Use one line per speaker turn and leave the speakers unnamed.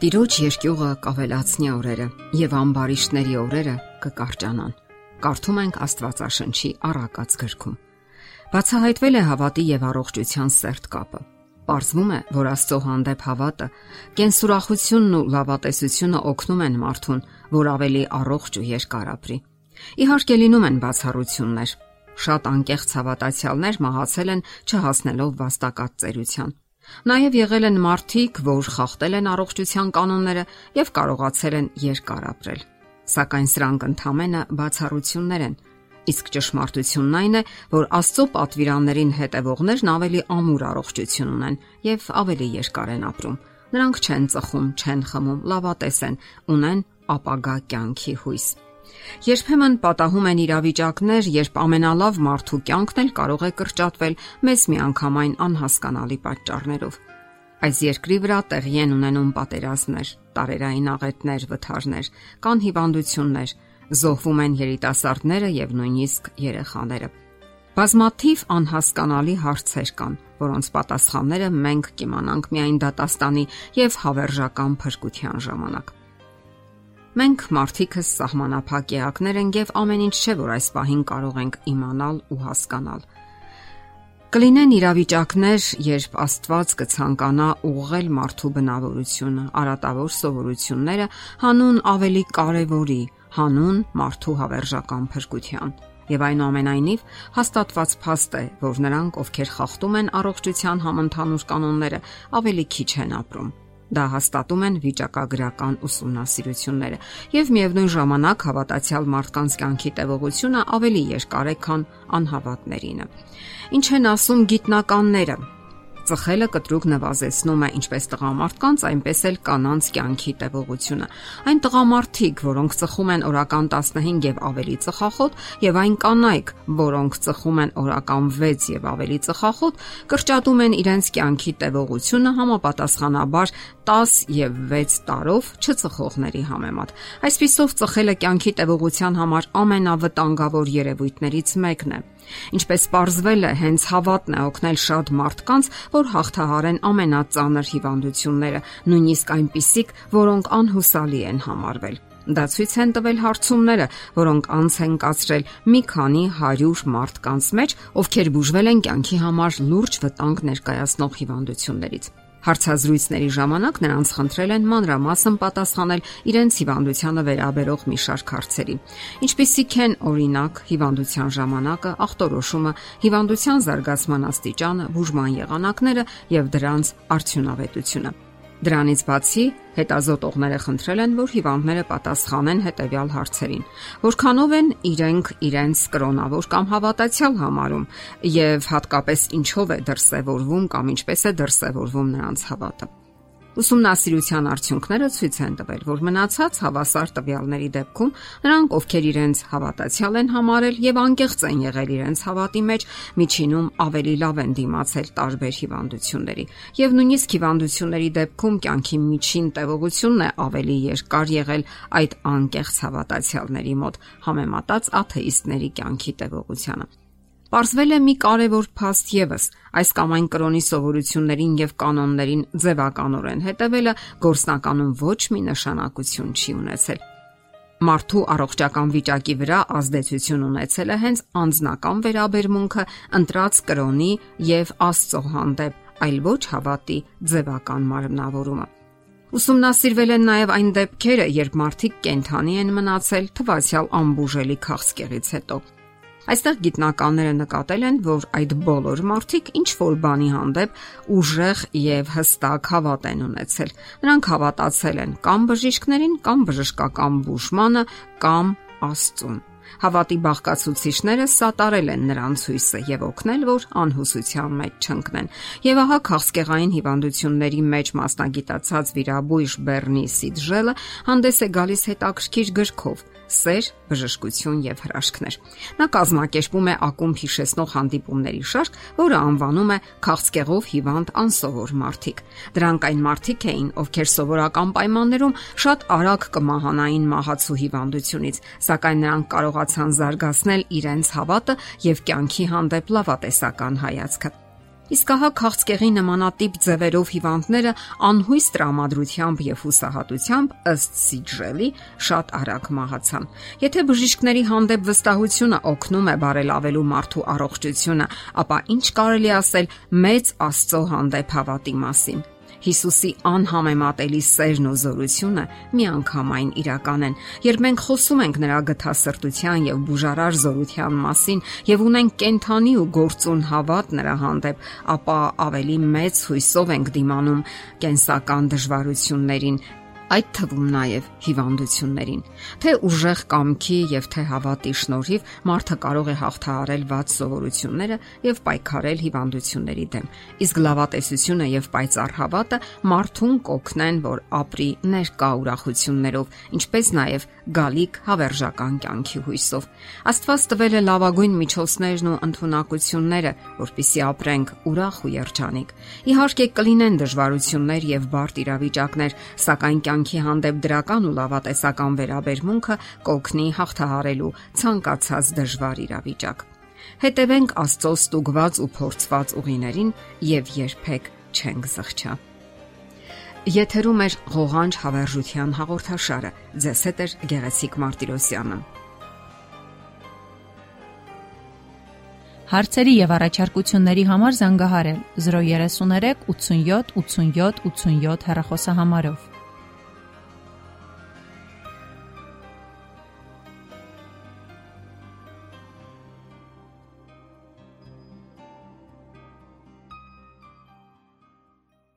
Տիրոջ երկյուղը կավելացնի օրերը եւ ամբարիշտների օրերը կկարճանան։ Կարդում ենք Աստվածաշնչի առակած գրքում։ Բացահայտվել է հավատի եւ առողջության սերտ կապը։ Պարզվում է, որ Աստծո հանդեպ հավատը, կենսուրախությունն ու լավատեսությունը օգնում են մարդուն, որ ավելի առողջ ու երկար ապրի։ Իհարկե լինում են բացառություններ։ Շատ անկեղծ հավատացյալներ մահացել են չհասնելով վաստակած ծերության։ Նաև եղել են մարդիկ, որ խախտել են առողջության կանոնները եւ կարողացել են երկար ապրել։ Սակայն սրանք ընդհանրապես բացառություններ են։ Իսկ ճշմարտությունն այն է, որ Աստծո պատվիրաններին հետևողներն ավելի ամուր առողջություն ունեն եւ ավելի երկար են ապրում։ Նրանք չեն ծխում, չեն խմում, լավատես են, ունեն ապագա կյանքի հույս։ Երբեմն պատահում են իրավիճակներ, երբ ամենալավ մարդու կյանքն էլ կարող է կրճատվել մեծ միանգամայն անհասկանալի պատճառներով։ Այս երկրի վրա տեղի են ունենում պատերազմներ, տարերային աղետներ, վթարներ, կան հիվանդություններ, զոհվում են երիտասարդները եւ նույնիսկ երեխաները։ Բազմաթիվ անհասկանալի հարցեր կան, որոնց պատասխանները մենք կիմանանք միայն դատաստանի եւ հավերժական փրկության ժամանակ։ Մենք մարդիկս սահմանափակ էակներ ենք եւ ամեն ինչ չէ, որ այս պահին կարող ենք իմանալ ու հասկանալ։ Կլինեն իրավիճակներ, երբ Աստված կցանկանա ուղղել մարդու բնավորությունը, արատավոր սովորությունները հանուն ավելի կարևորի, հանուն մարդու հավերժական փրկության։ Եվ այնուամենայնիվ հաստատված փաստ է, որ նրանք, ովքեր խախտում են առողջության համընդհանուր կանոնները, ավելի քիչ են ապրում Դա հաստատում են վիճակագրական ուսումնասիրությունները, եւ միևնույն ժամանակ հավատացյալ մարդկանց կյանքի տևողությունը ավելի երկար է, քան անհավատներինը։ Ինչ են ասում գիտնականները Ծխելը կտրուկ նվազեցնում է ինչպես տղամարդկանց, այնպես էլ կանանց կյանքի տևողությունը։ Այն տղամարդիկ, որոնք ծխում են օրական 15 եւ ավելի ծխախոտ, եւ այն կանայք, որոնք ծխում են օրական 6 եւ ավելի ծխախոտ, կրճատում են իրենց կյանքի տևողությունը համապատասխանաբար 10 եւ 6 տարով չծխողների համեմատ։ Այսպիսով ծխելը կյանքի տևողության համար ամենավտանգավոր երևույթներից մեկն է։ Ինչպես ողրզվել է, հենց հավատն է օգնել շատ մարդկանց, որ հաղթահարեն ամենածանր հիվանդությունները, նույնիսկ այնպիսիք, որոնք անհուսալի են համարվել։ Դա ցույց են տվել հարցումները, որոնք անց են կացրել մի քանի 100 մարդկանց մեջ, ովքեր բուժվել են կյանքի համար լուրջ վտանգ ներկայացնող հիվանդություններից։ Հարցազրույցների ժամանակ նրանց խնդրել են մանրամասն պատասխանել իրենց հիվանդությանը վերաբերող մի շարք հարցերի։ Ինչպիսիք են օրինակ հիվանդության ժամանակը, ախտորոշումը, հիվանդության զարգացման աստիճանը, բուժման եղանակները եւ դրանց արդյունավետությունը։ Դրանից բացի հետազոտողները խնդրել են, որ հիվանդները պատասխանեն հետևյալ հարցերին. Որքանով են իրենք իրենց կրոնավոր կամ հավատացյալ համարում եւ հատկապես ինչով է դրսևորվում կամ ինչպես է դրսևորվում նրանց հավատը։ Ուսումնասիրության արդյունքները ցույց են տվել, որ մնացած հավասար տվյալների դեպքում նրանք, ովքեր իրենց հավատացյալ են համարել եւ անկեղծ են եղել իրենց հավատի մեջ, միջինում ավելի լավ են դիմացել տարբեր հիվանդությունների։ Եվ նույնիսկ հիվանդությունների դեպքում կյանքի միջին տևողությունն է ավելի երկար եղել այդ անկեղծ հավատացյալների մոտ, համեմատած աթեիստների կյանքի տևողությանը։ Պարզվել է մի կարևոր փաստ եւս. այս կամ այն կրոնի սովորություններին եւ կանոններին ձևականորեն հետևելը գործնականում ոչ մի նշանակություն չի ունեցել։ Մարդու առողջական վիճակի վրա ազդեցություն ունեցել է հենց անձնական վերաբերմունքը ընտրած կրոնի եւ Աստծո հանդեպ, այլ ոչ հավատի ձևական մարմնավորումը։ Ուսումնասիրվել են նաև այն դեպքերը, երբ մարդիկ կենթանի են մնացել թվացial ամբուժելի քաղցկեղից հետո։ Այստեղ գիտնականները նկատել են, որ այդ բոլոր մարդիկ ինչ որ բանի հանդեպ ուժեղ եւ հստակ հավատ են ունեցել։ Նրանք հավատացել են կամ բժիշկներին, կամ բժշկական բուժմանը, կամ Աստծուն։ Հավատի բաղկացուցիչները սատարել են նրանց հույսը եւ օգնել, որ անհուսության մեջ չընկնեն։ Եվ ահա քաղցկեղային հիվանդությունների մեջ մասնագիտացած վիրաբույժ Բեռնի Սիդժելը հանդես է գալիս հետաքրքիր գրքով սեր, բժշկություն եւ հրաշքներ։ Նա կազմակերպում է ակումբ հիշեցնող հանդիպումների շարք, որը անվանում է քաղցկեղով հիվանդ անսովոր մարդիկ։ Դրանք այն մարդիկ էին, ովքեր սովորական պայմաններում շատ արագ կմահանային մահացու հիվանդությունից, սակայն նրանք կարողացան զարգացնել իրենց հավատը եւ կյանքի հանդեպ լավատեսական հայացքը։ Իսկ ահա քաղցկեղի նմանատիպ ձևերով հիվանդները անհույս տրամադրությամբ եւ հուսահատությամբ ըստ Սիջրելի շատ արագ մահացան։ Եթե բժիշկների հանդեպ վստահությունը օգնում է բարելավելու մարդու առողջությունը, ապա ինչ կարելի ասել մեծ Աստծո հանդեպ հավատի մասին։ Հիսուսի անհամեմատելի սերն ու զորությունը միանգամայն իրական են, երբ մենք խոսում ենք նրա գթասրտության եւ բուժարար զորության մասին եւ ունենք կենթանի ու գործուն հավատ նրա հանդեպ, ապա ավելի մեծ հույսով ենք դիմանում կենսական դժվարություններին այդ թվում նաև հիվանդություններին։ Թե ուժեղ կամքի եւ թե հավատի շնորհիվ մարդը կարող է հաղթահարել ված սովորությունները եւ պայքարել հիվանդությունների դեմ։ Իսկ լավատեսությունը եւ պայծառ հավատը մարդուն կօգնեն, որ ապրի ներկա ուրախություններով, ինչպես նաև գալիք հավերժական կյանքի հույսով։ Աստված տվել է լավագույն միջոցներն ու ընտունակությունները, որpիսի ապրենք ուրախ ու երջանիկ։ Իհարկե կլինեն դժվարություններ եւ բարդ իրավիճակներ, սակայն կյանքի հանդեպ դրական ու լավատեսական վերաբերմունքը կօգնի հաղթահարելու ցանկացած դժվար իրավիճակ։ Հետևենք Աստծո ստուգված ու փորձված ուղիներին եւ երբեք չենք զղջա։ Եթերում է ղողանջ հավերժության հաղորդաշարը։ Ձեզ հետ է Գեղեցիկ Մարտիրոսյանը։
Հարցերի եւ առաջարկությունների համար զանգահարել 033 87 87 87 հեռախոսահամարով։